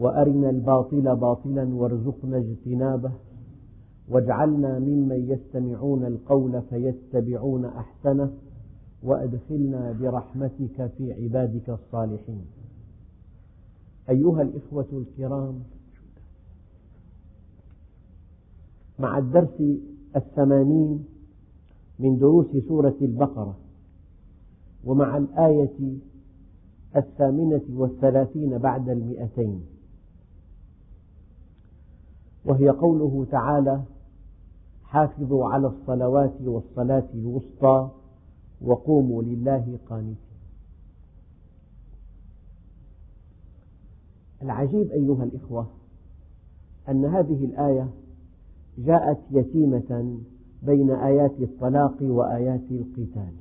وأرنا الباطل باطلا وارزقنا اجتنابه واجعلنا ممن يستمعون القول فيتبعون أحسنه وأدخلنا برحمتك في عبادك الصالحين. أيها الإخوة الكرام مع الدرس الثمانين من دروس سورة البقرة ومع الآية الثامنة والثلاثين بعد المئتين وهي قوله تعالى حافظوا على الصلوات والصلاة الوسطى وقوموا لله قانتين. العجيب أيها الإخوة أن هذه الآية جاءت يتيمة بين آيات الطلاق وآيات القتال.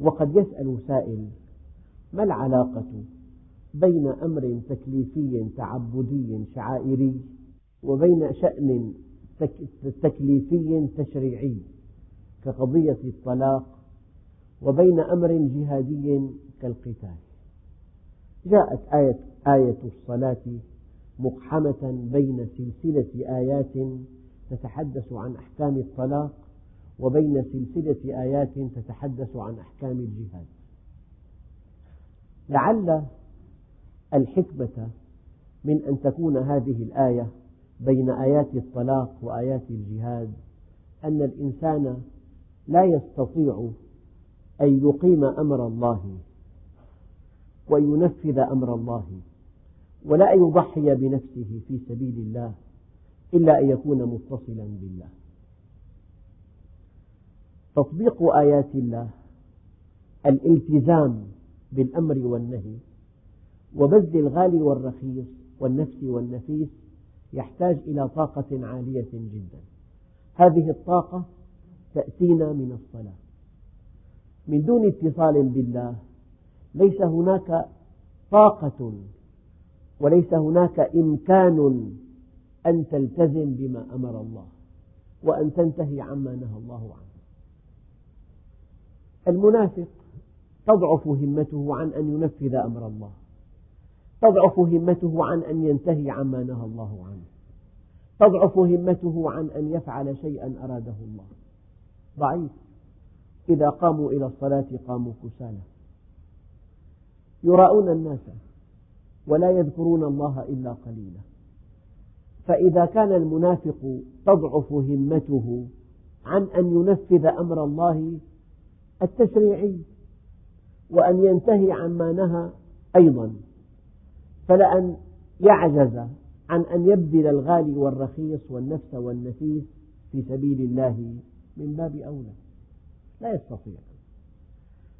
وقد يسأل سائل ما العلاقة بين أمر تكليفي تعبدي شعائري وبين شأن تكليفي تشريعي كقضية الطلاق وبين أمر جهادي كالقتال. جاءت آية, آية الصلاة مقحمة بين سلسلة آيات تتحدث عن أحكام الطلاق وبين سلسلة آيات تتحدث عن أحكام الجهاد. لعل الحكمة من أن تكون هذه الآية بين آيات الطلاق وآيات الجهاد أن الإنسان لا يستطيع أن يقيم أمر الله وأن ينفذ أمر الله ولا أن يضحي بنفسه في سبيل الله إلا أن يكون متصلا بالله. تطبيق آيات الله الالتزام بالأمر والنهي وبذل الغالي والرخيص والنفس والنفيس يحتاج إلى طاقة عالية جدا. هذه الطاقة تأتينا من الصلاة. من دون اتصال بالله ليس هناك طاقة وليس هناك إمكان أن تلتزم بما أمر الله وأن تنتهي عما نهى الله عنه. المنافق تضعف همته عن أن ينفذ أمر الله. تضعف همته عن أن ينتهي عما نهى الله عنه. تضعف همته عن أن يفعل شيئا أراده الله. ضعيف. إذا قاموا إلى الصلاة قاموا كسالى. يراءون الناس ولا يذكرون الله إلا قليلا. فإذا كان المنافق تضعف همته عن أن ينفذ أمر الله التشريعي وأن ينتهي عما نهى أيضا. فلأن يعجز عن أن يبذل الغالي والرخيص والنفس والنفيس في سبيل الله من باب أولى. لا يستطيع.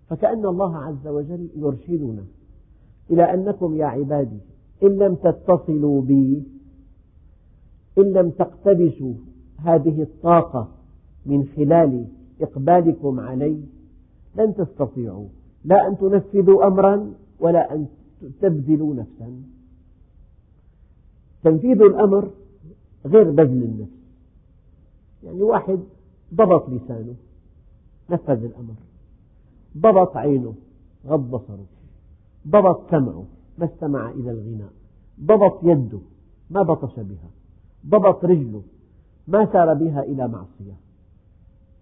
فكأن الله عز وجل يرشدنا إلى أنكم يا عبادي إن لم تتصلوا بي إن لم تقتبسوا هذه الطاقة من خلال إقبالكم علي لن تستطيعوا. لا أن تنفذوا أمرا ولا أن تبذلوا نفسا. تنفيذ الأمر غير بذل النفس. يعني واحد ضبط لسانه نفذ الأمر. ضبط عينه غض بصره. ضبط سمعه ما استمع إلى الغناء. ضبط يده ما بطش بها. ضبط رجله ما سار بها إلى معصية.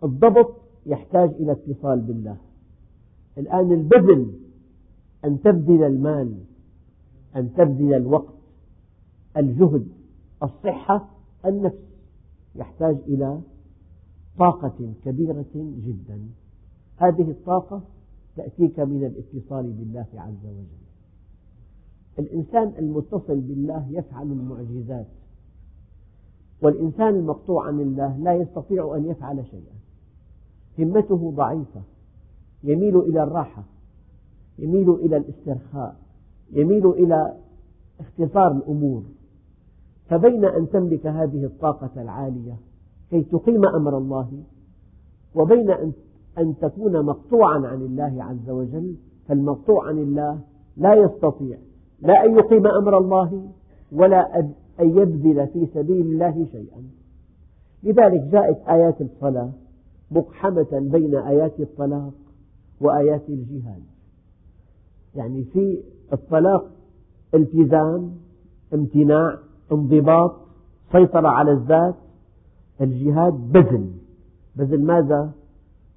الضبط يحتاج إلى اتصال بالله. الآن البذل أن تبذل المال أن تبذل الوقت الجهد الصحة النفس. يحتاج إلى طاقة كبيرة جدا. هذه الطاقة تأتيك من الاتصال بالله عز وجل. الإنسان المتصل بالله يفعل المعجزات. والإنسان المقطوع عن الله لا يستطيع أن يفعل شيئا. همته ضعيفة. يميل إلى الراحة. يميل إلى الاسترخاء يميل إلى اختصار الأمور. فبين أن تملك هذه الطاقة العالية كي تقيم أمر الله وبين أن تكون مقطوعا عن الله عز وجل فالمقطوع عن الله لا يستطيع لا أن يقيم أمر الله ولا أن يبذل في سبيل الله شيئا. لذلك جاءت آيات الصلاة مقحمة بين آيات الطلاق وآيات الجهاد. يعني في الطلاق التزام امتناع انضباط سيطرة على الذات الجهاد بذل. بذل ماذا؟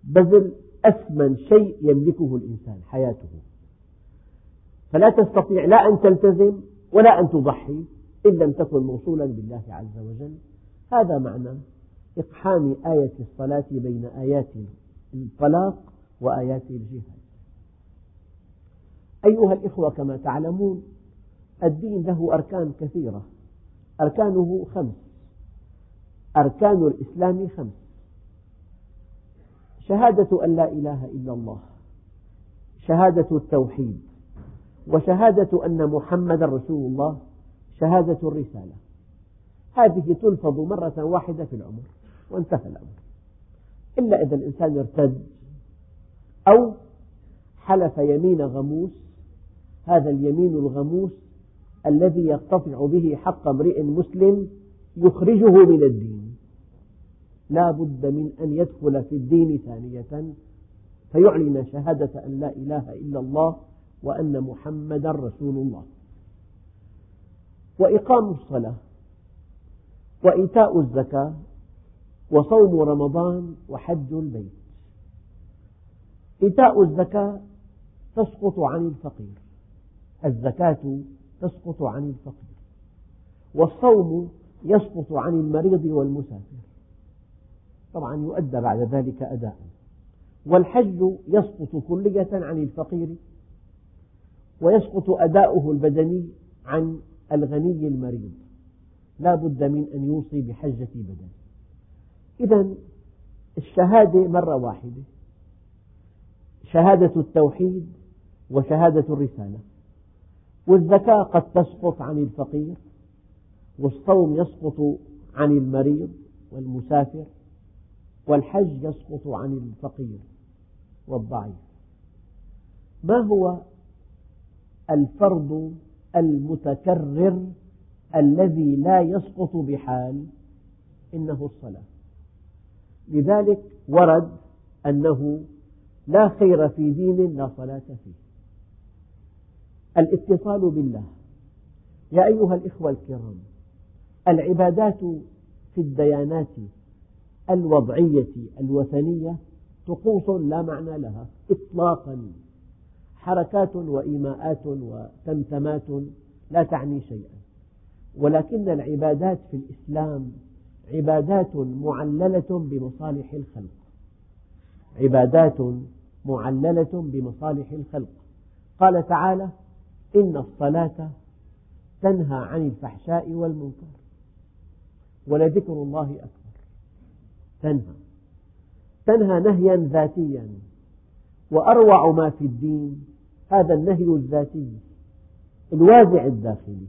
بذل أثمن شيء يملكه الإنسان حياته. فلا تستطيع لا أن تلتزم ولا أن تضحي إن لم تكن موصولا بالله عز وجل. هذا معنى إقحام آية الصلاة بين آيات الطلاق وآيات الجهاد. أيها الإخوة كما تعلمون الدين له أركان كثيرة. أركانه خمس. أركان الإسلام خمس. شهادة أن لا إله إلا الله شهادة التوحيد وشهادة أن محمدا رسول الله شهادة الرسالة. هذه تلفظ مرة واحدة في العمر وانتهى الأمر. إلا إذا الإنسان ارتد أو حلف يمين غموس هذا اليمين الغموس الذي يقتطع به حق امرئ مسلم يخرجه من الدين. لا بد من أن يدخل في الدين ثانية فيعلن شهادة أن لا إله إلا الله وأن محمدا رسول الله. وإقام الصلاة وإيتاء الزكاة وصوم رمضان وحج البيت. إيتاء الزكاة تسقط عن الفقير. الزكاة تسقط عن الفقير والصوم يسقط عن المريض والمسافر. طبعا يؤدى بعد ذلك أداء. والحج يسقط كلية عن الفقير ويسقط أداؤه البدني عن الغني المريض. لا بد من أن يوصي بحجة بدن إذا الشهادة مرة واحدة شهادة التوحيد وشهادة الرسالة. والزكاة قد تسقط عن الفقير والصوم يسقط عن المريض والمسافر والحج يسقط عن الفقير والضعيف. ما هو الفرض المتكرر الذي لا يسقط بحال؟ إنه الصلاة. لذلك ورد أنه لا خير في دين لا صلاة فيه. الاتصال بالله. يا أيها الإخوة الكرام العبادات في الديانات الوضعية الوثنية طقوس لا معنى لها إطلاقا. حركات وإيماءات وتمتمات لا تعني شيئا. ولكن العبادات في الإسلام عبادات معللة بمصالح الخلق. عبادات معللة بمصالح الخلق. قال تعالى إن الصلاة تنهى عن الفحشاء والمنكر ولذكر الله أكبر. تنهى. تنهى نهيا ذاتيا. وأروع ما في الدين هذا النهي الذاتي الوازع الداخلي.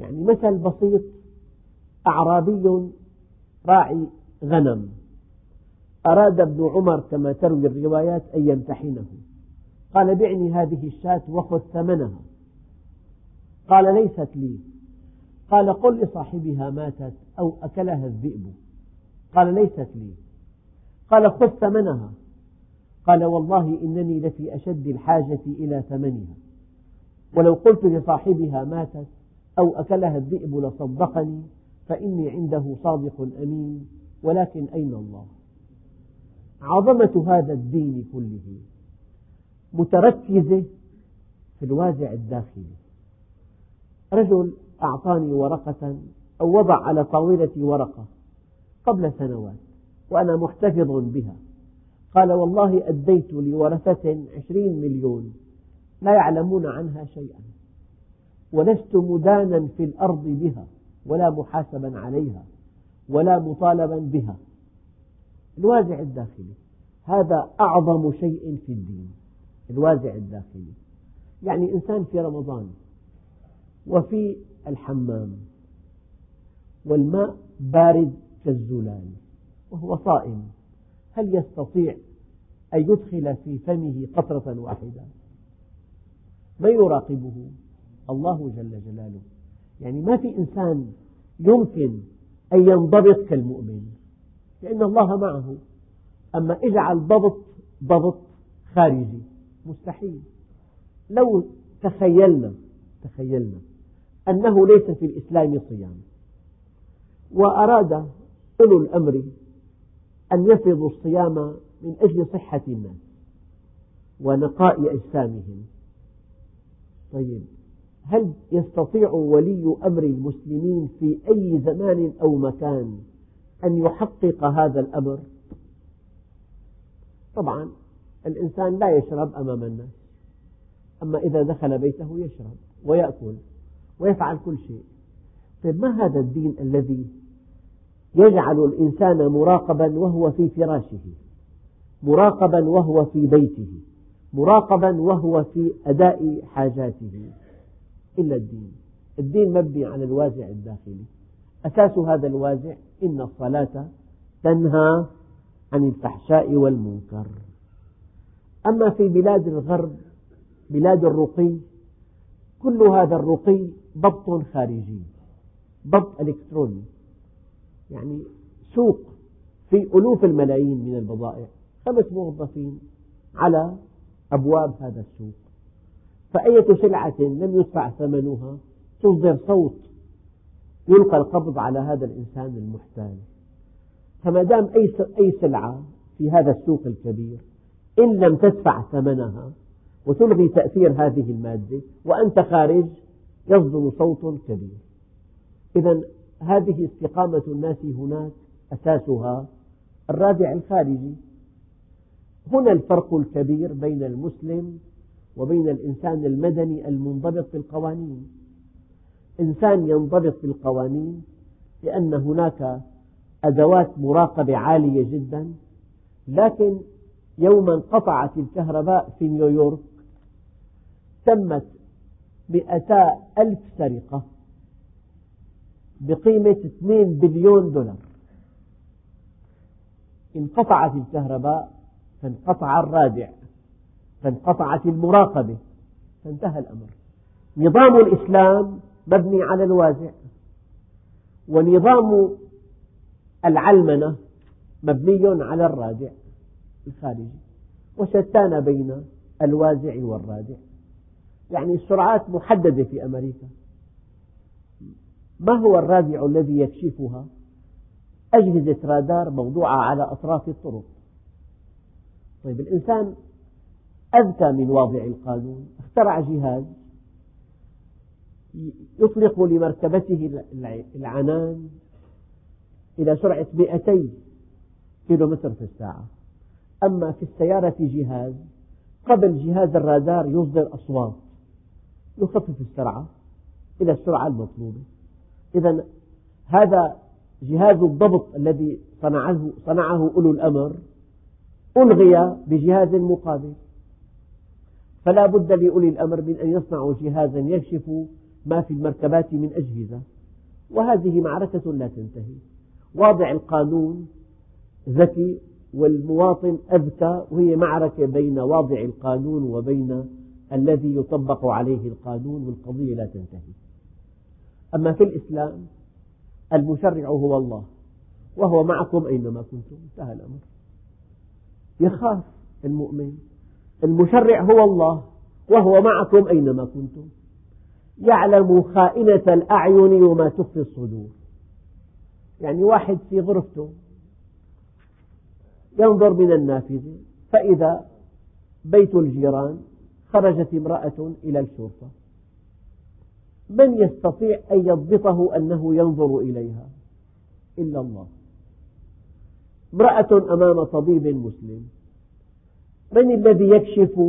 يعني مثل بسيط أعرابي راعي غنم. أراد ابن عمر كما تروي الروايات أن يمتحنه. قال بعني هذه الشاة وخذ ثمنها. قال ليست لي. قال قل لصاحبها ماتت أو أكلها الذئب. قال ليست لي. قال خذ ثمنها. قال والله إنني لفي أشد الحاجة إلى ثمنها. ولو قلت لصاحبها ماتت أو أكلها الذئب لصدقني فإني عنده صادق أمين ولكن أين الله؟ عظمة هذا الدين كله. متركزة في الوازع الداخلي. رجل أعطاني ورقة أو وضع على طاولتي ورقة قبل سنوات وأنا محتفظ بها. قال والله أديت لورثة عشرين مليون لا يعلمون عنها شيئا ولست مدانا في الأرض بها ولا محاسبا عليها ولا مطالبا بها. الوازع الداخلي. هذا أعظم شيء في الدين. الوازع الداخلي. يعني إنسان في رمضان وفي الحمام والماء بارد كالزلال وهو صائم هل يستطيع أن يدخل في فمه قطرة واحدة؟ من يراقبه؟ الله جل جلاله. يعني ما في إنسان يمكن أن ينضبط كالمؤمن لأن الله معه. أما اجعل ضبط ضبط خارجي. مستحيل. لو تخيلنا تخيلنا أنه ليس في الإسلام صيام وأراد أولو الأمر أن يفرضوا الصيام من أجل صحة الناس ونقاء أجسامهم. طيب هل يستطيع ولي أمر المسلمين في أي زمان أو مكان أن يحقق هذا الأمر؟ طبعا الإنسان لا يشرب أمام الناس. أما إذا دخل بيته يشرب ويأكل ويفعل كل شيء. طيب ما هذا الدين الذي يجعل الإنسان مراقبا وهو في فراشه؟ مراقبا وهو في بيته. مراقبا وهو في أداء حاجاته. إلا الدين. الدين مبني على الوازع الداخلي. أساس هذا الوازع إن الصلاة تنهى عن الفحشاء والمنكر. أما في بلاد الغرب بلاد الرقي كل هذا الرقي ضبط خارجي ضبط إلكتروني يعني سوق في ألوف الملايين من البضائع خمس موظفين على أبواب هذا السوق. فأية سلعة لم يدفع ثمنها تصدر صوت يلقى القبض على هذا الإنسان المحتال. فما دام أي سلعة في هذا السوق الكبير إن لم تدفع ثمنها. وتلغي تأثير هذه المادة وأنت خارج يصدر صوت كبير. إذا هذه استقامة الناس هناك أساسها الرادع الخارجي. هنا الفرق الكبير بين المسلم وبين الإنسان المدني المنضبط بالقوانين إنسان ينضبط بالقوانين لأن هناك أدوات مراقبة عالية جدا لكن يوم انقطعت الكهرباء في نيويورك تمت مئتا ألف سرقة بقيمة 2 بليون دولار. انقطعت الكهرباء فانقطع الرادع فانقطعت المراقبة فانتهى الأمر. نظام الإسلام مبني على الوازع ونظام العلمنة مبني على الرادع. الخارجي. وشتان بين الوازع والرادع. يعني السرعات محددة في أمريكا. ما هو الرادع الذي يكشفها؟ أجهزة رادار موضوعة على أطراف الطرق. طيب الإنسان أذكى من واضع القانون. اخترع جهاز يطلق لمركبته العنان إلى سرعة 200 كيلومتر في الساعة. أما في السيارة جهاز قبل جهاز الرادار يصدر أصوات. يخفف السرعة إلى السرعة المطلوبة. إذا هذا جهاز الضبط الذي صنعه, صنعه أولو الأمر ألغي بجهاز مقابل. فلا بد لأولي الأمر من أن يصنعوا جهازا يكشف ما في المركبات من أجهزة. وهذه معركة لا تنتهي. واضع القانون ذكي والمواطن أذكى وهي معركة بين واضع القانون وبين الذي يطبق عليه القانون والقضية لا تنتهي. أما في الإسلام المشرع هو الله وهو معكم أينما كنتم انتهى الأمر. يخاف المؤمن. المشرع هو الله وهو معكم أينما كنتم. يعلم خائنة الأعين وما تخفي الصدور. يعني واحد في غرفته ينظر من النافذة فإذا بيت الجيران خرجت امرأة إلى الشرطة. من يستطيع أن يضبطه أنه ينظر إليها؟ إلا الله. امرأة أمام طبيب مسلم. من الذي يكشف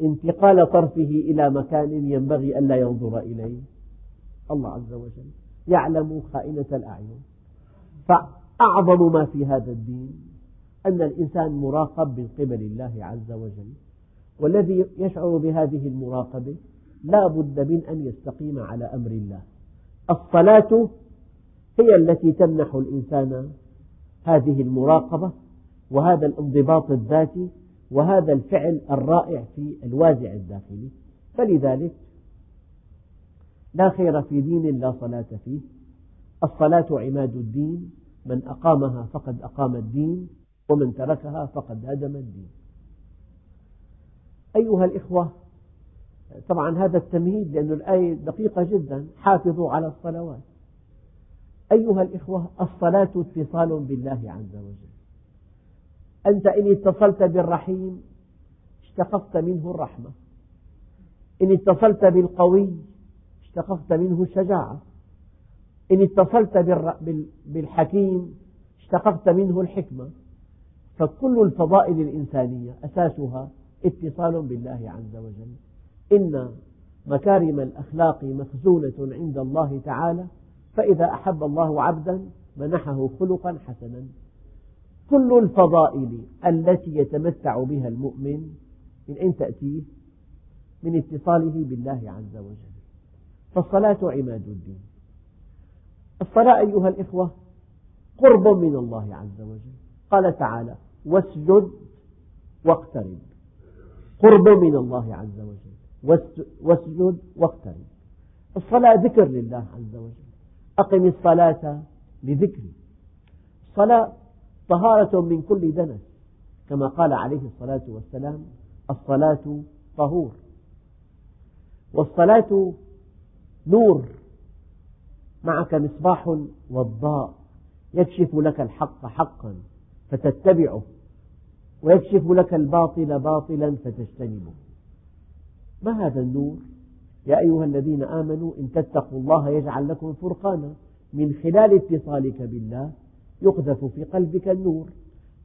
انتقال طرفه إلى مكان ينبغي ألا ينظر إليه؟ الله عز وجل. يعلم خائنة الأعين. فأعظم ما في هذا الدين أن الإنسان مراقب من قبل الله عز وجل والذي يشعر بهذه المراقبة لا بد من أن يستقيم على أمر الله. الصلاة هي التي تمنح الإنسان هذه المراقبة وهذا الانضباط الذاتي وهذا الفعل الرائع في الوازع الداخلي. فلذلك لا خير في دين لا صلاة فيه. الصلاة عماد الدين من أقامها فقد أقام الدين. ومن تركها فقد هدم الدين. أيها الإخوة طبعا هذا التمهيد لأن الآية دقيقة جدا حافظوا على الصلوات. أيها الإخوة الصلاة اتصال بالله عز وجل. أنت إن اتصلت بالرحيم اشتققت منه الرحمة. إن اتصلت بالقوي اشتققت منه الشجاعة. إن اتصلت بالحكيم اشتققت منه الحكمة. فكل الفضائل الإنسانية أساسها اتصال بالله عز وجل. إن مكارم الأخلاق مخزونة عند الله تعالى فإذا أحب الله عبدا منحه خلقا حسنا. كل الفضائل التي يتمتع بها المؤمن من أين تأتيه؟ من اتصاله بالله عز وجل. فالصلاة عماد الدين. الصلاة أيها الإخوة قرب من الله عز وجل. قال تعالى واسجد واقترب. قرب من الله عز وجل. واسجد واقترب. الصلاة ذكر لله عز وجل. أقم الصلاة لذكري. الصلاة طهارة من كل دنس. كما قال عليه الصلاة والسلام الصلاة طهور. والصلاة نور. معك مصباح وضاء. يكشف لك الحق حقا. فتتبعه. ويكشف لك الباطل باطلا فتجتنبه. ما هذا النور؟ يا أيها الذين آمنوا إن تتقوا الله يجعل لكم فرقانا. من خلال اتصالك بالله يقذف في قلبك النور.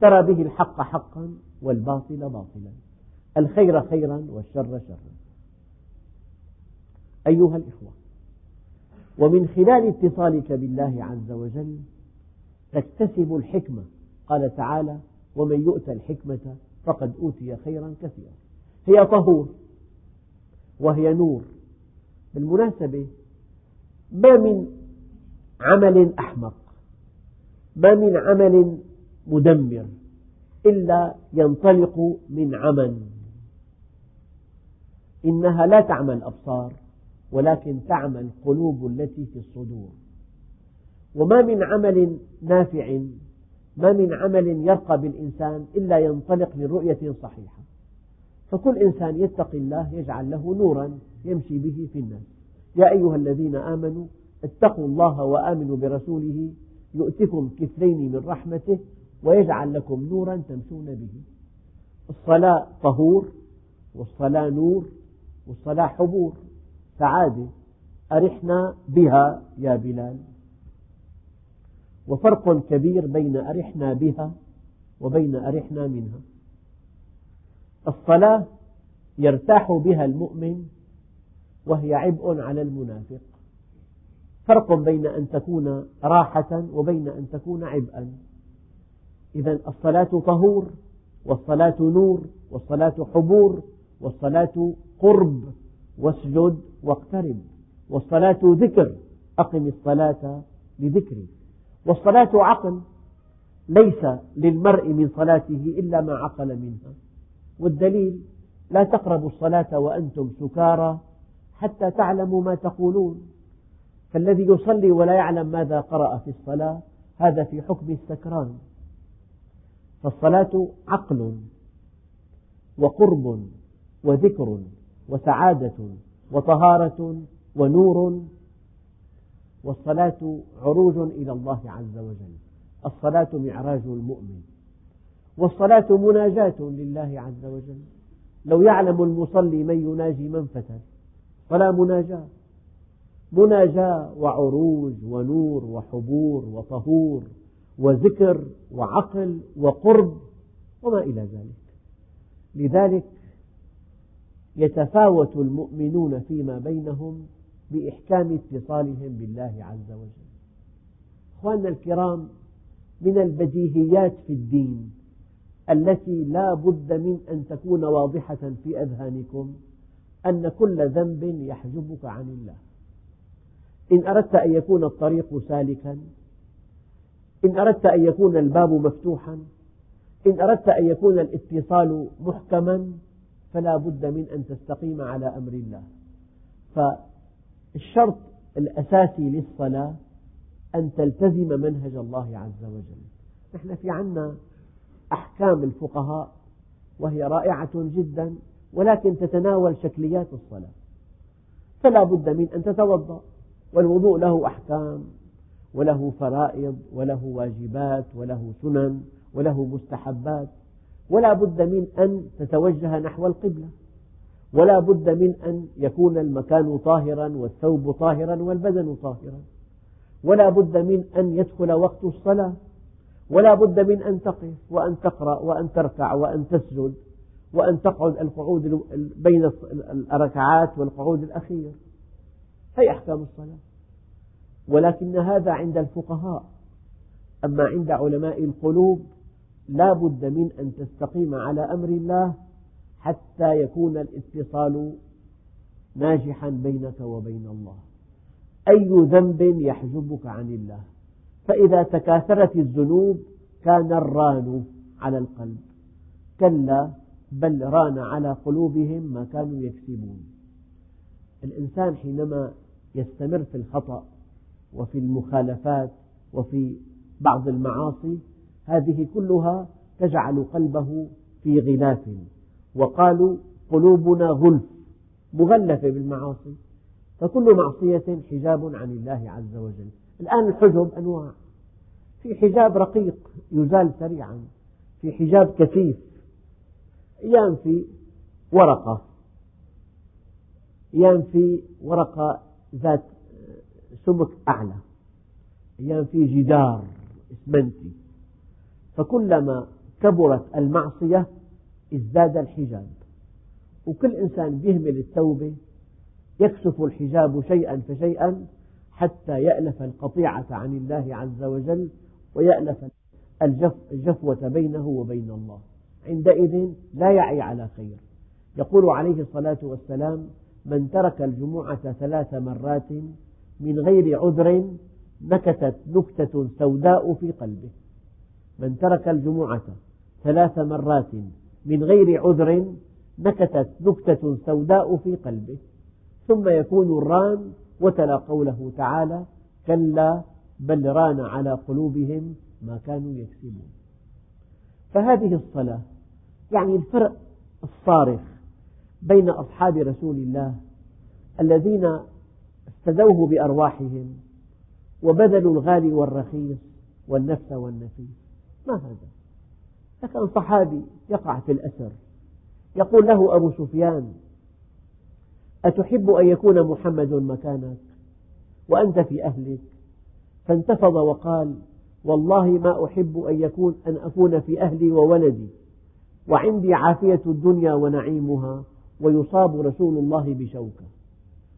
ترى به الحق حقا والباطل باطلا. الخير خيرا والشر شرا. أيها الإخوة ومن خلال اتصالك بالله عز وجل تكتسب الحكمة قال تعالى ومن يؤت الحكمة فقد أوتي خيرا كثيرا. هي طهور وهي نور. بالمناسبة ما من عمل أحمق ما من عمل مدمر إلا ينطلق من عمى إنها لا تعمى الأبصار ولكن تعمى القلوب التي في الصدور. وما من عمل نافع ما من عمل يرقى بالإنسان إلا ينطلق من رؤية صحيحة. فكل إنسان يتقي الله يجعل له نورا يمشي به في الناس. يا أيها الذين آمنوا اتقوا الله وآمنوا برسوله يؤتكم كفلين من رحمته ويجعل لكم نورا تمشون به. الصلاة طهور والصلاة نور والصلاة حبور. سعادة أرحنا بها يا بلال. وفرق كبير بين أرحنا بها وبين أرحنا منها. الصلاة يرتاح بها المؤمن وهي عبء على المنافق. فرق بين أن تكون راحة وبين أن تكون عبئا. إذا الصلاة طهور والصلاة نور والصلاة حبور والصلاة قرب واسجد واقترب والصلاة ذكر. أقم الصلاة لذكري والصلاة عقل ليس للمرء من صلاته إلا ما عقل منها. والدليل لا تقربوا الصلاة وأنتم سكارى حتى تعلموا ما تقولون. فالذي يصلي ولا يعلم ماذا قرأ في الصلاة هذا في حكم السكران. فالصلاة عقل وقرب وذكر وسعادة وطهارة ونور والصلاة عروج إلى الله عز وجل. الصلاة معراج المؤمن. والصلاة مناجاة لله عز وجل. لو يعلم المصلي من يناجي من فتى فلا مناجاة. مناجاة وعروج ونور وحبور وطهور وذكر وعقل وقرب وما إلى ذلك. لذلك يتفاوت المؤمنون فيما بينهم بإحكام اتصالهم بالله عز وجل. أخواننا الكرام من البديهيات في الدين التي لا بد من أن تكون واضحة في أذهانكم أن كل ذنب يحجبك عن الله. إن أردت أن يكون الطريق سالكا إن أردت أن يكون الباب مفتوحا إن أردت أن يكون الاتصال محكما فلا بد من أن تستقيم على أمر الله. فالشرط الأساسي للصلاة أن تلتزم منهج الله عز وجل. نحن في عنا أحكام الفقهاء وهي رائعة جدا ولكن تتناول شكليات الصلاة. فلا بد من أن تتوضأ والوضوء له أحكام وله فرائض وله واجبات وله سنن وله مستحبات. ولا بد من أن تتوجه نحو القبلة. ولا بد من أن يكون المكان طاهرا والثوب طاهرا والبدن طاهرا. ولا بد من أن يدخل وقت الصلاة. ولا بد من أن تقف وأن تقرأ وأن تركع وأن تسجد وأن تقعد القعود بين الركعات والقعود الأخير. هي أحكام الصلاة. ولكن هذا عند الفقهاء. أما عند علماء القلوب لا بد من أن تستقيم على أمر الله حتى يكون الاتصال ناجحا بينك وبين الله. أي ذنب يحجبك عن الله. فإذا تكاثرت الذنوب كان الران على القلب. كلا بل ران على قلوبهم ما كانوا يكسبون. الإنسان حينما يستمر في الخطأ وفي المخالفات وفي بعض المعاصي هذه كلها تجعل قلبه في غلاف. وقالوا قلوبنا غلف مغلفة بالمعاصي. فكل معصية حجاب عن الله عز وجل. الآن الحجب أنواع. في حجاب رقيق يزال سريعا. في حجاب كثيف. أيام في ورقة. أيام في ورقة ذات سمك أعلى. أيام في جدار إسمنتي. فكلما كبرت المعصية ازداد الحجاب. وكل إنسان يهمل التوبة يكشف الحجاب شيئا فشيئا حتى يألف القطيعة عن الله عز وجل ويألف الجفوة بينه وبين الله. عندئذ لا يعي على خير. يقول عليه الصلاة والسلام من ترك الجمعة ثلاث مرات من غير عذر نكتت نكتة سوداء في قلبه. من ترك الجمعة ثلاث مرات من غير عذر نكتت نكتة سوداء في قلبه ثم يكون الران وتلا قوله تعالى كلا بل ران على قلوبهم ما كانوا يكسبون. فهذه الصلاة يعني الفرق الصارخ بين أصحاب رسول الله الذين استدوه بأرواحهم وبذلوا الغالي والرخيص والنفس والنفيس. ما هذا؟ لكن صحابي يقع في الأسر يقول له أبو سفيان أتحب أن يكون محمد مكانك وأنت في أهلك؟ فانتفض وقال والله ما أحب أن يكون أن أكون في أهلي وولدي وعندي عافية الدنيا ونعيمها ويصاب رسول الله بشوكة.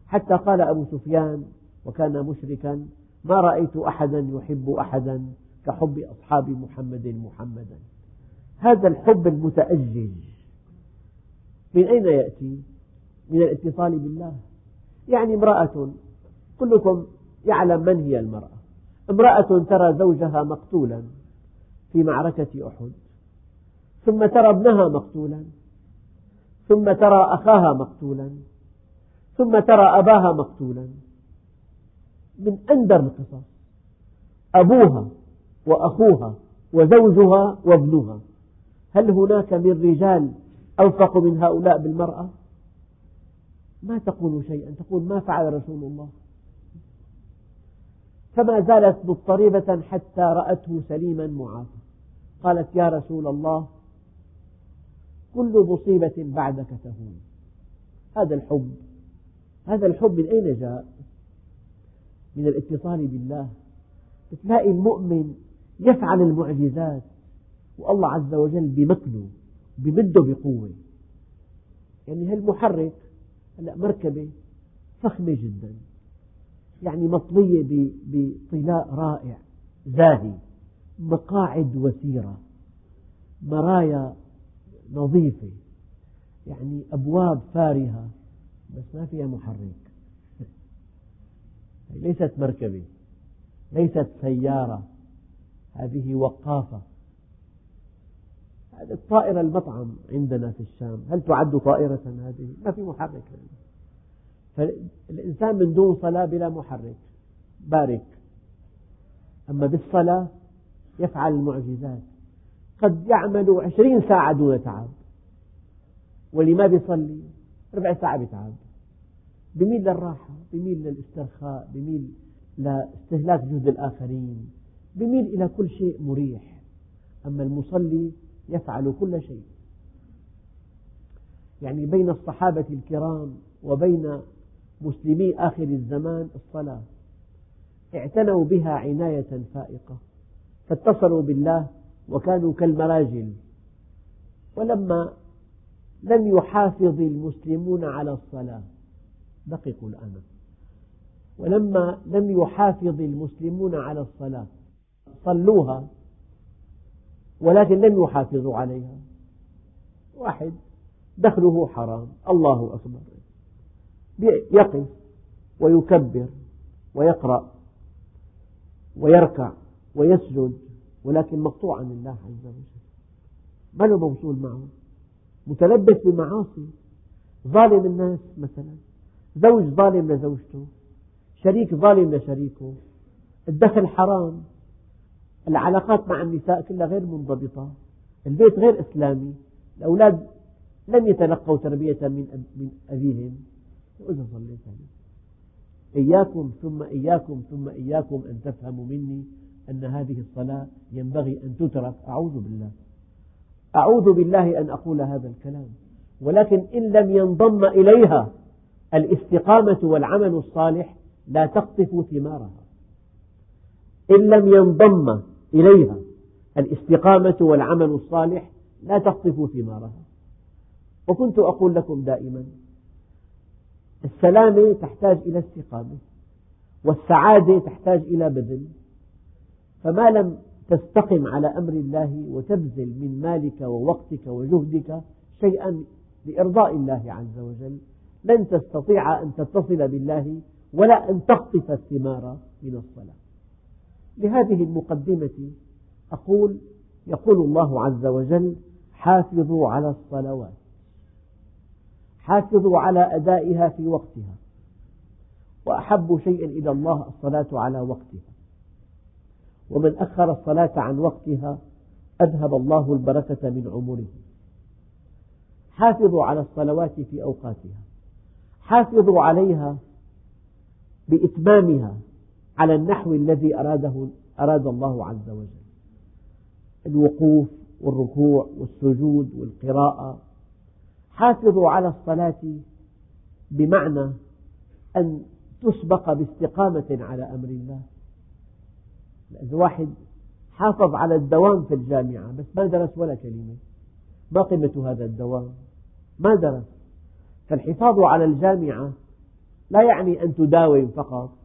حتى قال أبو سفيان وكان مشركا ما رأيت أحدا يحب أحدا كحب أصحاب محمد محمدا. هذا الحب المتأجج. من أين يأتي؟ من الاتصال بالله. يعني امرأة كلكم يعلم من هي المرأة. امرأة ترى زوجها مقتولا في معركة أحد. ثم ترى ابنها مقتولا. ثم ترى أخاها مقتولا. ثم ترى أباها مقتولا. من أندر القصص. أبوها وأخوها وزوجها وابنها. هل هناك من رجال أوفق من هؤلاء بالمرأة؟ ما تقول شيئا تقول ما فعل رسول الله. فما زالت مضطربة حتى رأته سليما معافى. قالت يا رسول الله كل مصيبة بعدك تهون. هذا الحب هذا الحب من أين جاء؟ من الاتصال بالله. تلاقي المؤمن يفعل المعجزات. والله عز وجل بمكنه بمده بقوة. يعني هالمحرك هلا مركبة فخمة جدا. يعني مطلية بطلاء رائع زاهي مقاعد وثيرة مرايا نظيفة. يعني أبواب فارهة بس ما فيها محرك. ليست مركبة ليست سيارة. هذه وقافة. الطائرة المطعم عندنا في الشام. هل تعد طائرة هذه؟ ما في محرك. فالإنسان من دون صلاة بلا محرك. بارك. أما بالصلاة يفعل المعجزات. قد يعمل عشرين ساعة دون تعب. واللي ما بيصلي؟ ربع ساعة بيتعب بميل للراحة بميل للاسترخاء بميل لاستهلاك جهد الآخرين بميل إلى كل شيء مريح. أما المصلي يفعل كل شيء. يعني بين الصحابة الكرام وبين مسلمي آخر الزمان الصلاة. اعتنوا بها عناية فائقة. فاتصلوا بالله وكانوا كالمراجل. ولما لم يحافظ المسلمون على الصلاة دققوا الآن ولما لم يحافظ المسلمون على الصلاة صلوها ولكن لم يحافظوا عليها. واحد دخله حرام. الله أكبر. يقف ويكبر ويقرأ ويركع ويسجد ولكن مقطوع عن الله عز وجل. ما له موصول معه؟ متلبس بمعاصي. ظالم الناس مثلا. زوج ظالم لزوجته. شريك ظالم لشريكه. الدخل حرام. العلاقات مع النساء كلها غير منضبطة. البيت غير إسلامي. الأولاد لم يتلقوا تربية من من أبيهم. وإذا صليت إياكم ثم إياكم ثم إياكم أن تفهموا مني أن هذه الصلاة ينبغي أن تترك. أعوذ بالله. أعوذ بالله أن أقول هذا الكلام. ولكن إن لم ينضم إليها الاستقامة والعمل الصالح لا تقطف ثمارها. إن لم ينضم إليها. الاستقامة والعمل الصالح لا تقطف ثمارها وكنت أقول لكم دائما السلامة تحتاج إلى استقامة والسعادة تحتاج إلى بذل. فما لم تستقم على أمر الله وتبذل من مالك ووقتك وجهدك شيئا لإرضاء الله عز وجل لن تستطيع أن تتصل بالله ولا أن تقطف الثمار من الصلاة. لهذه المقدمة أقول يقول الله عز وجل حافظوا على الصلوات حافظوا على أدائها في وقتها وأحب شيء إلى الله الصلاة على وقتها ومن أخر الصلاة عن وقتها أذهب الله البركة من عمره. حافظوا على الصلوات في أوقاتها حافظوا عليها بإتمامها على النحو الذي أراده أراد الله عز وجل. الوقوف والركوع والسجود والقراءة. حافظوا على الصلاة بمعنى أن تسبق باستقامة على أمر الله. إذا واحد حافظ على الدوام في الجامعة بس ما درس ولا كلمة. ما قيمة هذا الدوام؟ ما درس. فالحفاظ على الجامعة لا يعني أن تداوم فقط.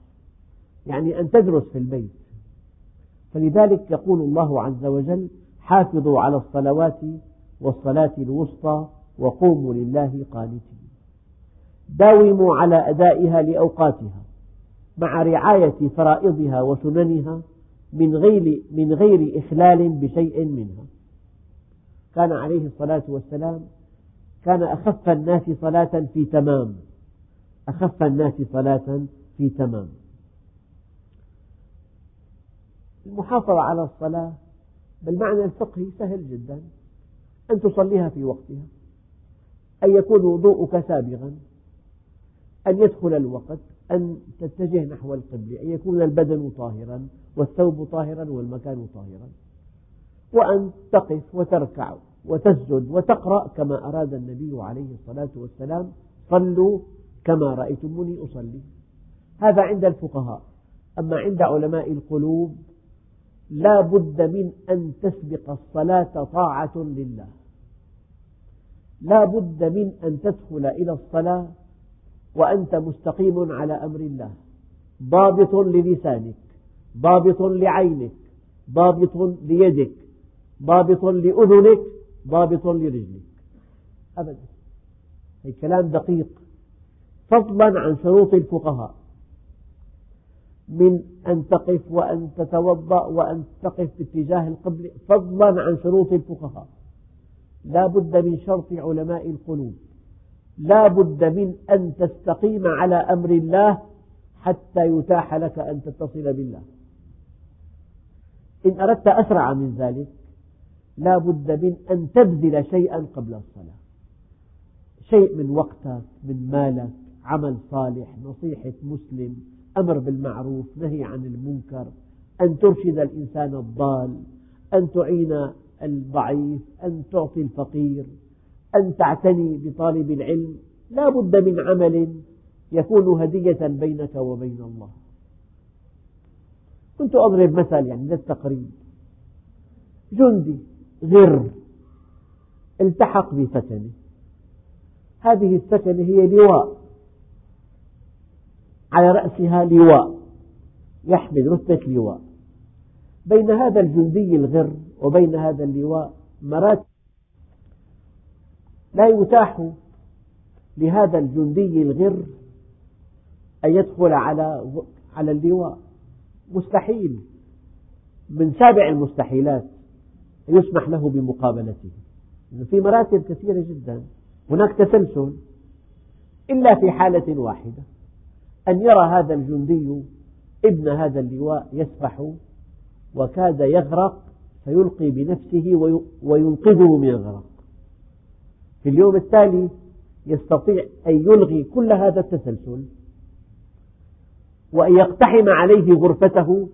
يعني أن تدرس في البيت. فلذلك يقول الله عز وجل حافظوا على الصلوات والصلاة الوسطى وقوموا لله قانتين. داوموا على أدائها لأوقاتها مع رعاية فرائضها وسننها من غير, من غير إخلال بشيء منها. كان عليه الصلاة والسلام كان أخف الناس صلاة في تمام. أخف الناس صلاة في تمام. المحافظة على الصلاة بالمعنى الفقهي سهل جدا أن تصليها في وقتها أن يكون وضوءك سابغا أن يدخل الوقت أن تتجه نحو القبلة أن يكون البدن طاهرا والثوب طاهرا والمكان طاهرا وأن تقف وتركع وتسجد وتقرأ كما أراد النبي عليه الصلاة والسلام صلوا كما رأيتموني أصلي. هذا عند الفقهاء. أما عند علماء القلوب لا بد من أن تسبق الصلاة طاعة لله. لا بد من أن تدخل إلى الصلاة وأنت مستقيم على أمر الله. ضابط للسانك ضابط لعينك ضابط ليدك ضابط لأذنك ضابط لرجلك. أبدا. هي كلام دقيق. فضلا عن شروط الفقهاء. من أن تقف وأن تتوضأ وأن تقف باتجاه القبلة فضلا عن شروط الفقهاء. لا بد من شرط علماء القلوب. لا بد من أن تستقيم على أمر الله حتى يتاح لك أن تتصل بالله. إن أردت أسرع من ذلك لا بد من أن تبذل شيئا قبل الصلاة. شيء من وقتك من مالك عمل صالح نصيحة مسلم أمر بالمعروف نهي عن المنكر أن ترشد الإنسان الضال أن تعين الضعيف أن تعطي الفقير أن تعتني بطالب العلم. لا بد من عمل يكون هدية بينك وبين الله. كنت أضرب مثل يعني للتقريب. جندي غر التحق بسكنه هذه السكنة هي لواء. على رأسها لواء يحمل رتبة لواء. بين هذا الجندي الغر وبين هذا اللواء مراتب لا يتاح لهذا الجندي الغر أن يدخل على على اللواء. مستحيل. من سابع المستحيلات يسمح له بمقابلته. في مراتب كثيرة جدا هناك تسلسل إلا في حالة واحدة. أن يرى هذا الجندي ابن هذا اللواء يسبح وكاد يغرق فيلقي بنفسه وينقذه من الغرق. في اليوم التالي يستطيع أن يلغي كل هذا التسلسل وأن يقتحم عليه غرفته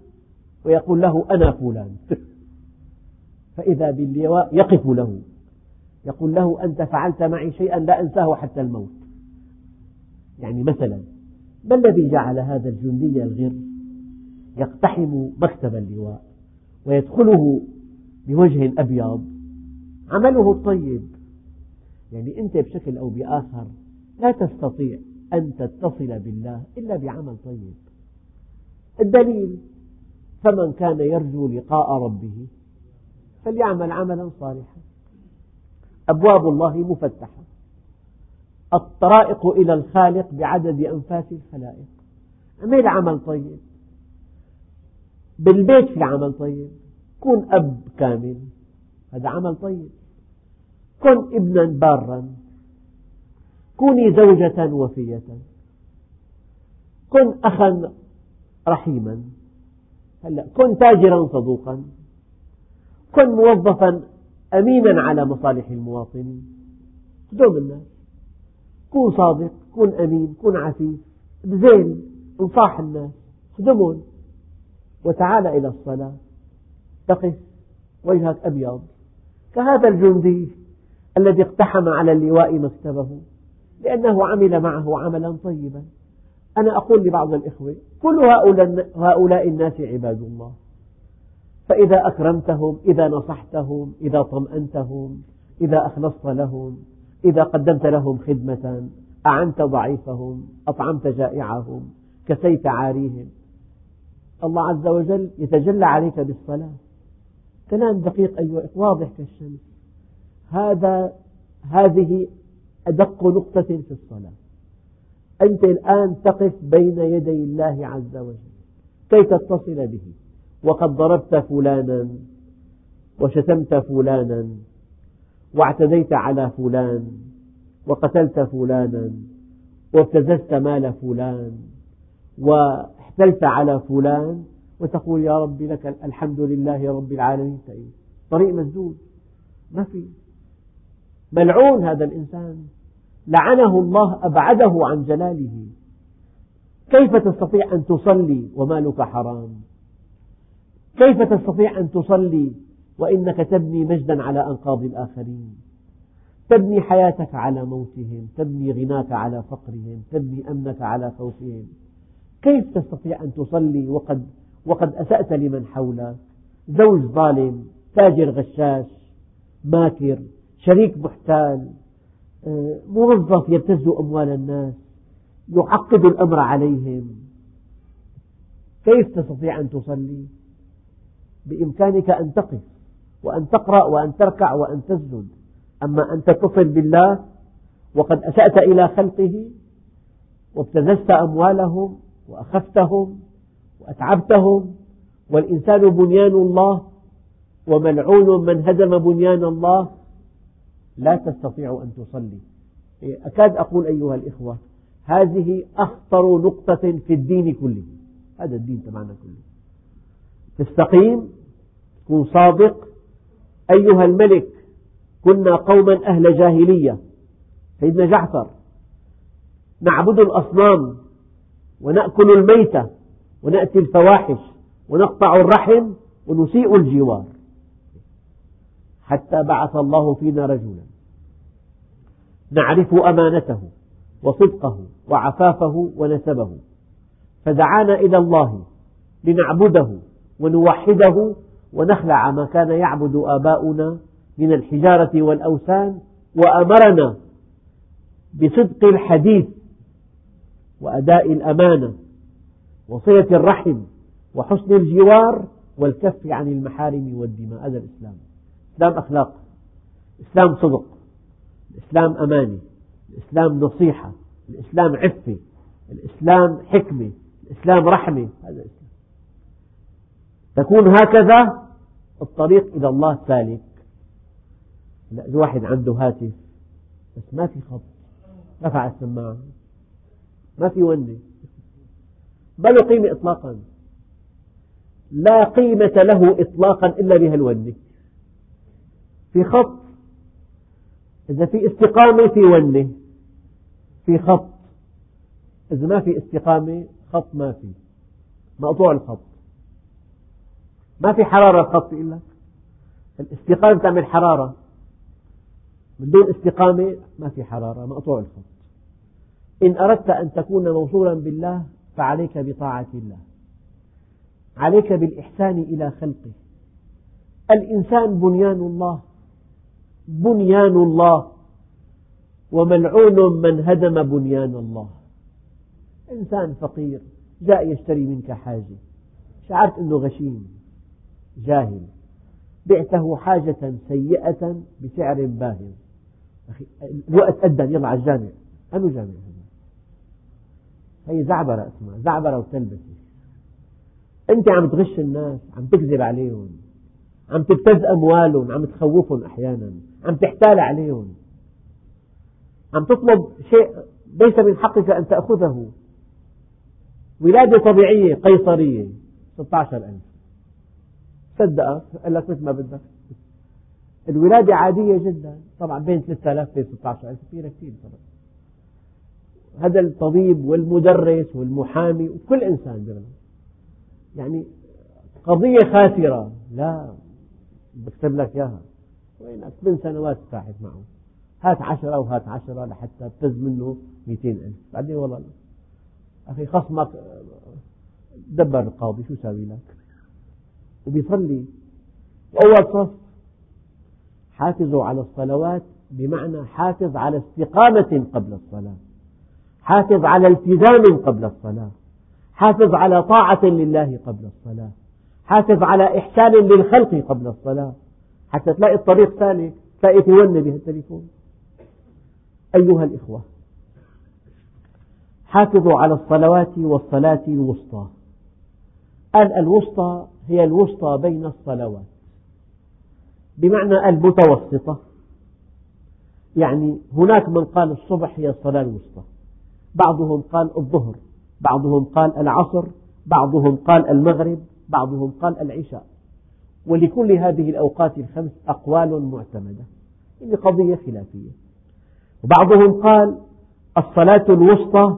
ويقول له أنا فلان. فإذا باللواء يقف له يقول له أنت فعلت معي شيئا لا أنساه حتى الموت. يعني مثلا ما الذي جعل هذا الجندي الغر يقتحم مكتب اللواء ويدخله بوجه أبيض؟ عمله الطيب يعني أنت بشكل أو بآخر لا تستطيع أن تتصل بالله إلا بعمل طيب. الدليل فمن كان يرجو لقاء ربه فليعمل عملا صالحا. أبواب الله مفتحة. الطرائق إلى الخالق بعدد أنفاس الخلائق. اعمل عمل طيب. بالبيت في عمل طيب. كن أب كامل. هذا عمل طيب. كن ابنا بارا. كوني زوجة وفية. كن أخا رحيما. هلا كن تاجرا صدوقا. كن موظفا أمينا على مصالح المواطنين خدوم الناس. كن صادق كن أمين كن عفيف بزين انصاح الناس خدمهم. وتعال إلى الصلاة. تقف وجهك أبيض. كهذا الجندي الذي اقتحم على اللواء مكتبه لأنه عمل معه عملا طيبا. أنا أقول لبعض الإخوة كل هؤلاء الناس عباد الله. فإذا أكرمتهم إذا نصحتهم إذا طمأنتهم إذا أخلصت لهم إذا قدمت لهم خدمة أعنت ضعيفهم أطعمت جائعهم كسيت عاريهم. الله عز وجل يتجلى عليك بالصلاة. كلام دقيق أيها واضح كالشمس. هذا هذه أدق نقطة في الصلاة. أنت الآن تقف بين يدي الله عز وجل. كي تتصل به. وقد ضربت فلانا وشتمت فلانا. واعتديت على فلان وقتلت فلانا وابتززت مال فلان واحتلت على فلان وتقول يا رب لك الحمد لله رب العالمين. طريق مسدود ما في. ملعون هذا الإنسان. لعنه الله أبعده عن جلاله. كيف تستطيع أن تصلي ومالك حرام؟ كيف تستطيع أن تصلي وإنك تبني مجدا على أنقاض الآخرين. تبني حياتك على موتهم تبني غناك على فقرهم تبني أمنك على خوفهم. كيف تستطيع أن تصلي وقد, وقد أسأت لمن حولك؟ زوج ظالم تاجر غشاش ماكر شريك محتال آه، موظف يبتز أموال الناس يعقد الأمر عليهم. كيف تستطيع أن تصلي؟ بإمكانك أن تقف. وأن تقرأ وأن تركع وأن تسجد. أما أن تتصل بالله وقد أسأت إلى خلقه وابتززت أموالهم وأخفتهم وأتعبتهم والإنسان بنيان الله وملعون من هدم بنيان الله لا تستطيع أن تصلي. أكاد أقول أيها الإخوة هذه أخطر نقطة في الدين كله. هذا الدين تبعنا كله. تستقيم تكون صادق أيها الملك كنا قوما أهل جاهلية. سيدنا جعفر نعبد الأصنام ونأكل الميتة ونأتي الفواحش ونقطع الرحم ونسيء الجوار. حتى بعث الله فينا رجلا نعرف أمانته وصدقه وعفافه ونسبه. فدعانا إلى الله لنعبده ونوحده ونخلع ما كان يعبد آباؤنا من الحجارة والأوثان وأمرنا بصدق الحديث وأداء الأمانة وصلة الرحم وحسن الجوار والكف عن المحارم والدماء. هذا الإسلام. إسلام أخلاق. الإسلام صدق. الإسلام أمانة الإسلام نصيحة. الإسلام عفة. الإسلام حكمة. الإسلام رحمة. هذا الإسلام. تكون هكذا الطريق إلى الله سالك. لا الواحد عنده هاتف بس ما في خط رفع السماعة ما في ونة ما له قيمة إطلاقا. لا قيمة له إطلاقا إلا بهالونة في خط إذا في استقامة في ونة في خط إذا ما في استقامة خط ما في. مقطوع الخط. ما في حرارة الخط إلا الاستقامة تعمل حرارة. من دون استقامة ما في حرارة مقطوع الخط. إن أردت أن تكون موصولا بالله فعليك بطاعة الله. عليك بالإحسان إلى خلقه. الإنسان بنيان الله بنيان الله وملعون من هدم بنيان الله. إنسان فقير جاء يشتري منك حاجة. شعرت أنه غشيم. جاهل. بعته حاجة سيئة بسعر باهظ. الوقت أدى. يلا على الجامع. أنو جامع هذا؟ هي زعبرة اسمها زعبرة وتلبسة. أنت عم تغش الناس عم تكذب عليهم عم تبتز أموالهم عم تخوفهم أحيانا عم تحتال عليهم. عم تطلب شيء ليس من حقك أن تأخذه. ولادة طبيعية قيصرية 16 ألف. صدقك قال لك مثل ما بدك. الولادة عادية جدا. طبعا بين 3000 و 16 ألف كثيرة كثير طبعا. هذا الطبيب والمدرس والمحامي وكل إنسان بغلط يعني قضية خاسرة. لا بكتب لك إياها. وينك من سنوات ساحت معه. هات عشرة وهات عشرة لحتى ابتز منه مئتين ألف. بعدين والله أخي خصمك دبر القاضي شو ساوي لك؟ وبيصلي. أول صف حافظوا على الصلوات بمعنى حافظ على استقامة قبل الصلاة حافظ على التزام قبل الصلاة حافظ على طاعة لله قبل الصلاة حافظ على إحسان للخلق قبل الصلاة. حتى تلاقي الطريق سالك تلاقي تونة بهالتليفون أيها الإخوة حافظوا على الصلوات والصلاة الوسطى. قال الوسطى هي الوسطى بين الصلوات. بمعنى المتوسطة. يعني هناك من قال الصبح هي الصلاة الوسطى. بعضهم قال الظهر بعضهم قال العصر بعضهم قال المغرب بعضهم قال العشاء. ولكل هذه الأوقات الخمس أقوال معتمدة. هذه قضية خلافية. وبعضهم قال الصلاة الوسطى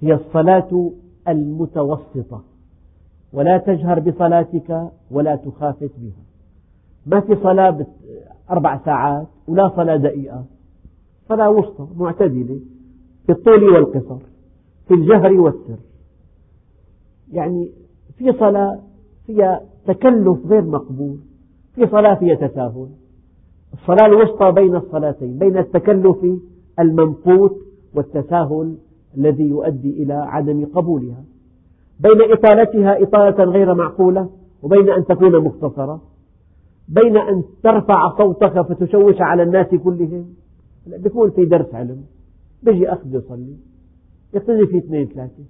هي الصلاة المتوسطة. ولا تجهر بصلاتك ولا تخافت بها. ما في صلاة أربع ساعات ولا صلاة دقيقة. صلاة وسطى معتدلة في الطول والقصر في الجهر والسر. يعني في صلاة فيها تكلف غير مقبول في صلاة فيها تساهل. الصلاة الوسطى بين الصلاتين بين التكلف الممقوت والتساهل الذي يؤدي إلى عدم قبولها. بين إطالتها إطالة غير معقولة وبين أن تكون مختصرة بين أن ترفع صوتك فتشوش على الناس كلهم. بيكون في درس علم بيجي أخ يصلي يقتدي في اثنين ثلاثة.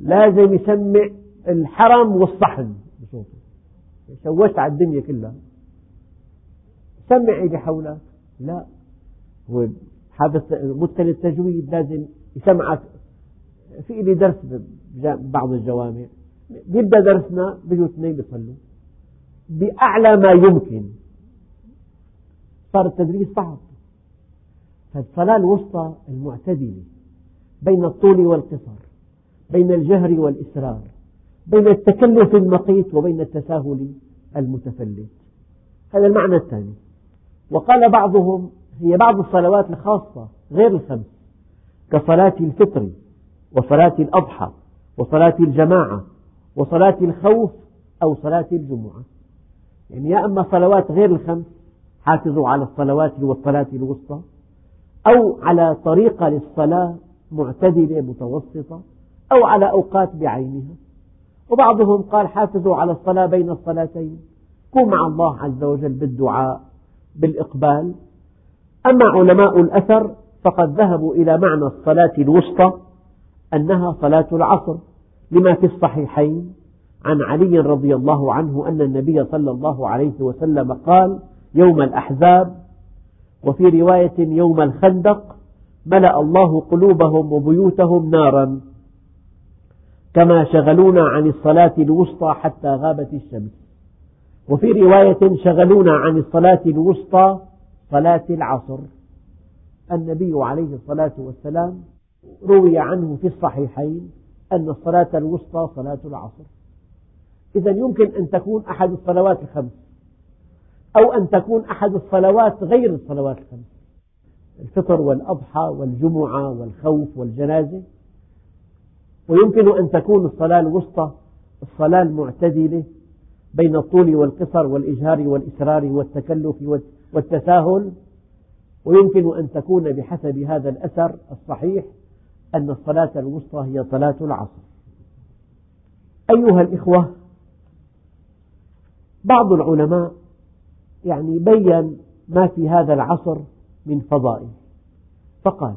لازم يسمع الحرم والصحن بصوته. شوشت على الدنيا كلها. سمع اللي حولك. لا هو حافظ متقن التجويد لازم يسمعك في لي درس ببعض الجوامع. بيبدأ درسنا بيجوا اثنين بيصلوا. بأعلى ما يمكن. صار التدريس صعب. فالصلاة الوسطى المعتدلة بين الطول والقصر بين الجهر والإسرار بين التكلف المقيت وبين التساهل المتفلت. هذا المعنى الثاني. وقال بعضهم هي بعض الصلوات الخاصة غير الخمس كصلاة الفطر. وصلاة الأضحى وصلاة الجماعة وصلاة الخوف أو صلاة الجمعة. يعني يا أما صلوات غير الخمس حافظوا على الصلوات والصلاة الوسطى أو على طريقة للصلاة معتدلة متوسطة أو على أوقات بعينها. وبعضهم قال حافظوا على الصلاة بين الصلاتين. كن مع الله عز وجل بالدعاء بالإقبال. أما علماء الأثر فقد ذهبوا إلى معنى الصلاة الوسطى أنها صلاة العصر. لما في الصحيحين عن علي رضي الله عنه أن النبي صلى الله عليه وسلم قال يوم الأحزاب وفي رواية يوم الخندق ملأ الله قلوبهم وبيوتهم نارا كما شغلونا عن الصلاة الوسطى حتى غابت الشمس. وفي رواية شغلونا عن الصلاة الوسطى صلاة العصر. النبي عليه الصلاة والسلام روي عنه في الصحيحين أن الصلاة الوسطى صلاة العصر. إذا يمكن أن تكون أحد الصلوات الخمس أو أن تكون أحد الصلوات غير الصلوات الخمس. الفطر والأضحى والجمعة والخوف والجنازة. ويمكن أن تكون الصلاة الوسطى الصلاة المعتدلة بين الطول والقصر والإجهار والإسرار والتكلف والتساهل. ويمكن أن تكون بحسب هذا الأثر الصحيح أن الصلاة الوسطى هي صلاة العصر. أيها الإخوة بعض العلماء يعني بين ما في هذا العصر من فضائل. فقال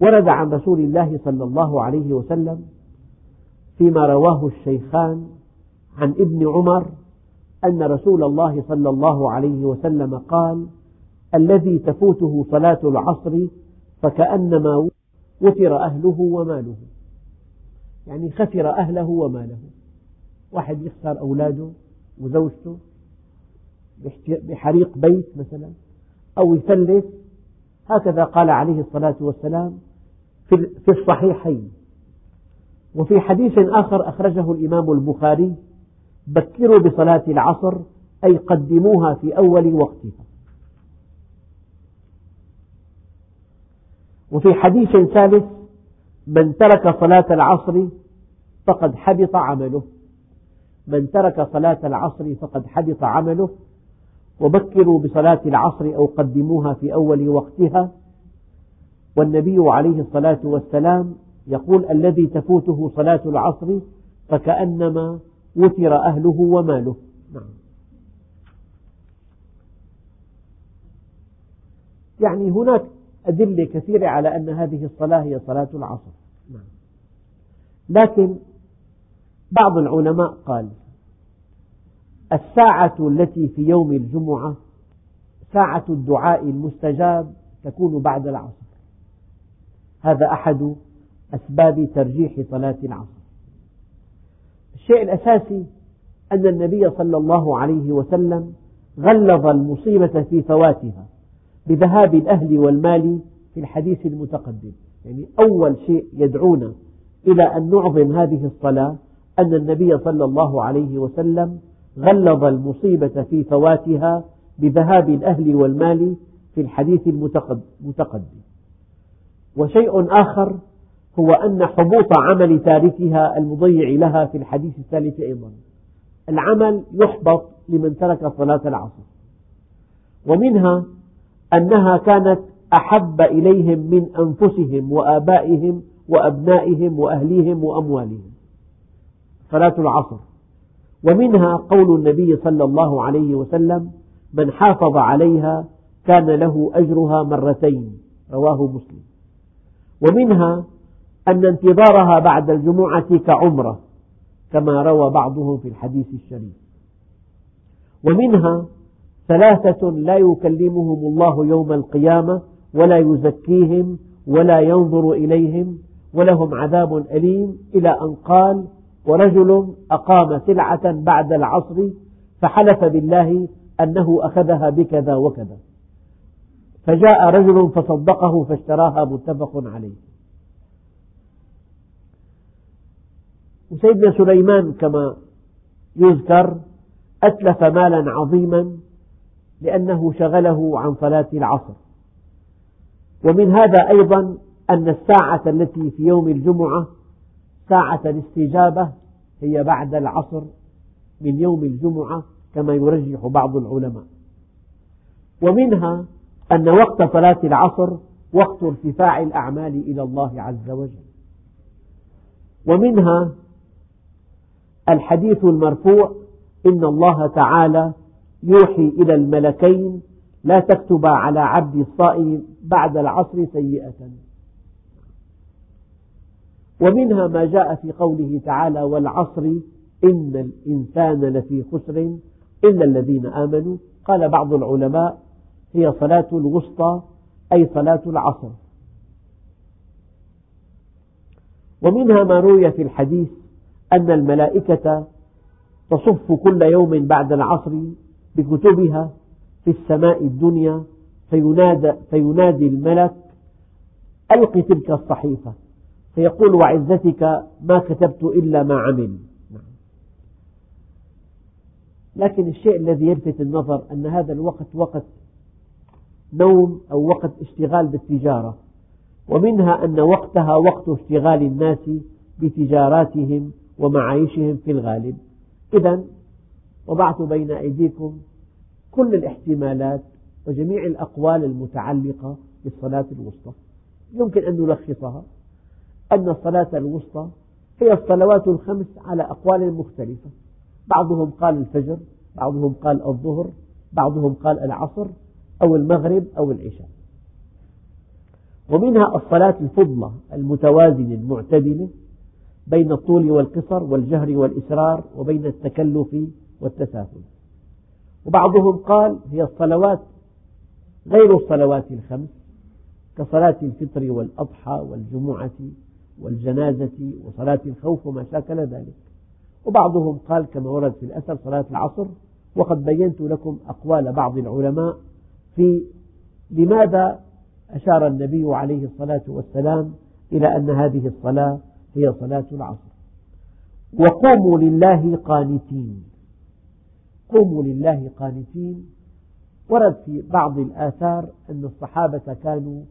ورد عن رسول الله صلى الله عليه وسلم فيما رواه الشيخان عن ابن عمر أن رسول الله صلى الله عليه وسلم قال الذي تفوته صلاة العصر فكأنما وفر أهله وماله. يعني خسر أهله وماله. واحد يخسر أولاده وزوجته بحريق بيت مثلا أو يفلس. هكذا قال عليه الصلاة والسلام في الصحيحين. وفي حديث آخر أخرجه الإمام البخاري بكروا بصلاة العصر أي قدموها في أول وقتها. وفي حديث ثالث من ترك صلاة العصر فقد حبط عمله. من ترك صلاة العصر فقد حبط عمله. وبكروا بصلاة العصر أو قدموها في أول وقتها. والنبي عليه الصلاة والسلام يقول الذي تفوته صلاة العصر فكأنما وتر أهله وماله. نعم. يعني هناك أدلة كثيرة على أن هذه الصلاة هي صلاة العصر. لكن بعض العلماء قال الساعة التي في يوم الجمعة ساعة الدعاء المستجاب تكون بعد العصر. هذا أحد أسباب ترجيح صلاة العصر. الشيء الأساسي أن النبي صلى الله عليه وسلم غلظ المصيبة في فواتها. بذهاب الأهل والمال في الحديث المتقدم. يعني أول شيء يدعونا إلى أن نعظم هذه الصلاة أن النبي صلى الله عليه وسلم غلظ المصيبة في فواتها بذهاب الأهل والمال في الحديث المتقدم وشيء آخر هو أن حبوط عمل تاركها المضيع لها في الحديث الثالث أيضا. العمل يحبط لمن ترك صلاة العصر. ومنها أنها كانت أحب إليهم من أنفسهم وآبائهم وأبنائهم وأهليهم وأموالهم. صلاة العصر. ومنها قول النبي صلى الله عليه وسلم من حافظ عليها كان له أجرها مرتين رواه مسلم. ومنها أن انتظارها بعد الجمعة كعمرة كما روى بعضهم في الحديث الشريف. ومنها ثلاثة لا يكلمهم الله يوم القيامة ولا يزكيهم ولا ينظر إليهم ولهم عذاب أليم. إلى أن قال ورجل أقام سلعة بعد العصر فحلف بالله أنه أخذها بكذا وكذا. فجاء رجل فصدقه فاشتراها متفق عليه. وسيدنا سليمان كما يذكر أتلف مالا عظيما لأنه شغله عن صلاة العصر. ومن هذا أيضا أن الساعة التي في يوم الجمعة ساعة الاستجابة هي بعد العصر من يوم الجمعة كما يرجح بعض العلماء. ومنها أن وقت صلاة العصر وقت ارتفاع الأعمال إلى الله عز وجل. ومنها الحديث المرفوع إن الله تعالى يوحي إلى الملكين لا تكتبا على عبد الصائم بعد العصر سيئة. ومنها ما جاء في قوله تعالى والعصر إن الإنسان لفي خسر إلا الذين آمنوا. قال بعض العلماء هي صلاة الوسطى أي صلاة العصر. ومنها ما روي في الحديث أن الملائكة تصف كل يوم بعد العصر بكتبها في السماء الدنيا فينادى, فينادي الملك ألق تلك الصحيفة فيقول وعزتك ما كتبت إلا ما عمل. لكن الشيء الذي يلفت النظر أن هذا الوقت وقت نوم أو وقت اشتغال بالتجارة ومنها أن وقتها وقت اشتغال الناس بتجاراتهم ومعايشهم في الغالب. إذا وضعت بين أيديكم كل الاحتمالات وجميع الأقوال المتعلقة بالصلاة الوسطى. يمكن أن نلخصها. أن الصلاة الوسطى هي الصلوات الخمس على أقوال مختلفة. بعضهم قال الفجر بعضهم قال الظهر بعضهم قال العصر أو المغرب أو العشاء. ومنها الصلاة الفضلى المتوازنة المعتدلة بين الطول والقصر والجهر والإسرار وبين التكلف والتساهل. وبعضهم قال هي الصلوات غير الصلوات الخمس كصلاة الفطر والأضحى والجمعة والجنازة وصلاة الخوف وما شاكل ذلك. وبعضهم قال كما ورد في الأثر صلاة العصر وقد بينت لكم أقوال بعض العلماء في لماذا أشار النبي عليه الصلاة والسلام إلى أن هذه الصلاة هي صلاة العصر. وقوموا لله قانتين. قوموا لله قانتين. ورد في بعض الآثار أن الصحابة كانوا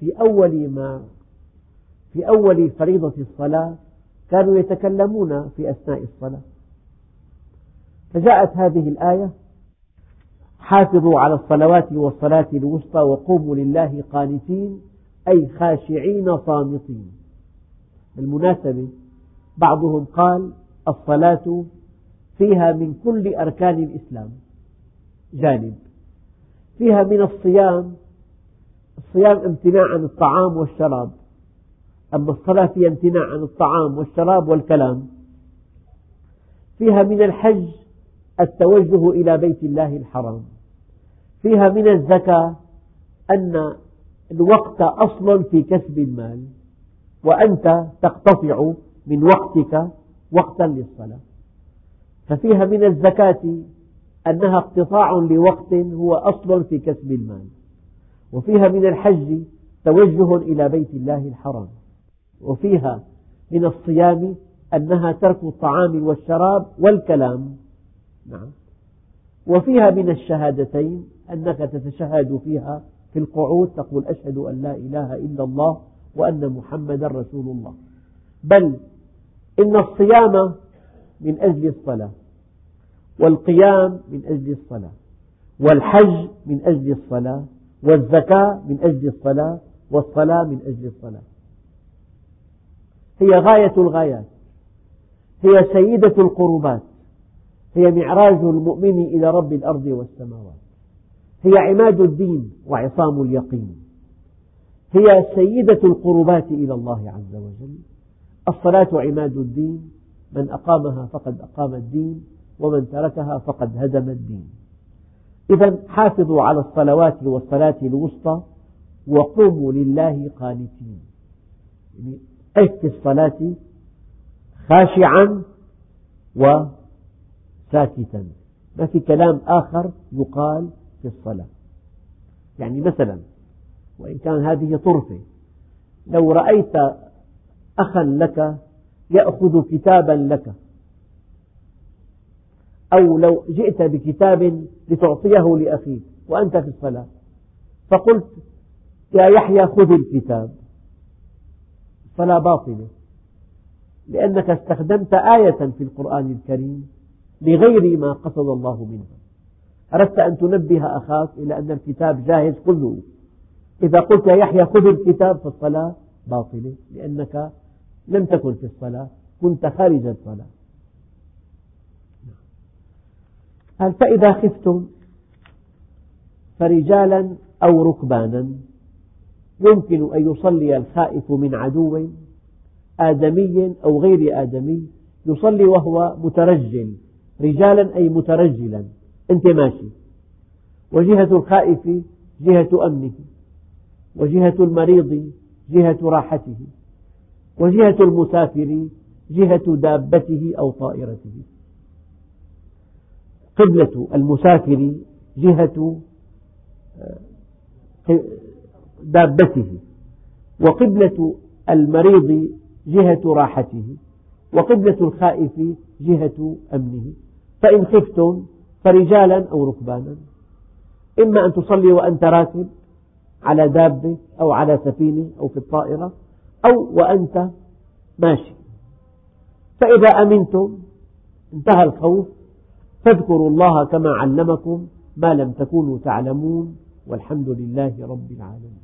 في أول ما في أول فريضة الصلاة كانوا يتكلمون في أثناء الصلاة. فجاءت هذه الآية حافظوا على الصلوات والصلاة الوسطى وقوموا لله قانتين أي خاشعين صامتين. بالمناسبة بعضهم قال الصلاة فيها من كل أركان الإسلام. جانب. فيها من الصيام الصيام امتناع عن الطعام والشراب. أما الصلاة فيها امتناع عن الطعام والشراب والكلام. فيها من الحج التوجه إلى بيت الله الحرام. فيها من الزكاة أن الوقت أصل في كسب المال وأنت تقتطع من وقتك وقتا للصلاة. ففيها من الزكاة أنها اقتطاع لوقت هو أصل في كسب المال. وفيها من الحج توجه إلى بيت الله الحرام. وفيها من الصيام أنها ترك الطعام والشراب والكلام. نعم. وفيها من الشهادتين أنك تتشهد فيها في القعود تقول أشهد أن لا إله إلا الله وأن محمدا رسول الله. بل إن الصيام من أجل الصلاة والقيام من أجل الصلاة والحج من أجل الصلاة والزكاة من أجل الصلاة والصلاة من أجل الصلاة. هي غاية الغايات هي سيدة القربات هي معراج المؤمن إلى رب الأرض والسماوات هي عماد الدين وعصام اليقين هي سيدة القربات إلى الله عز وجل الصلاة عماد الدين من أقامها فقد أقام الدين ومن تركها فقد هدم الدين. إذا حافظوا على الصلوات والصلاة الوسطى وقوموا لله قانتين. يعني في الصلاة خاشعا وساكتا. ما في كلام آخر يقال في الصلاة. يعني مثلا وإن كان هذه طرفة لو رأيت أخا لك يأخذ كتابا لك. أو لو جئت بكتاب لتعطيه لأخيك وأنت في الصلاة. فقلت يا يحيى خذ الكتاب. فلا باطلة. لأنك استخدمت آية في القرآن الكريم لغير ما قصد الله منها. أردت أن تنبه أخاك إلى أن الكتاب جاهز خذه إذا قلت يا يحيى خذ الكتاب فالصلاة باطلة لأنك لم تكن في الصلاة كنت خارج الصلاة. قال فإذا خفتم فرجالا أو ركبانا يمكن أن يصلي الخائف من عدو آدمي أو غير آدمي يصلي وهو مترجل رجالا أي مترجلا. أنت ماشي. وجهة الخائف جهة أمنه وجهة المريض جهة راحته. وجهة المسافر جهة دابته أو طائرته. قبلة المسافر جهة آه، دابته. وقبلة المريض جهة راحته. وقبلة الخائف جهة أمنه. فإن خفتم فرجالا أو ركبانا. إما أن تصلي وأنت راكب على دابة أو على سفينة أو في الطائرة أو وأنت ماشي. فإذا أمنتم انتهى الخوف فاذكروا الله كما علمكم ما لم تكونوا تعلمون والحمد لله رب العالمين.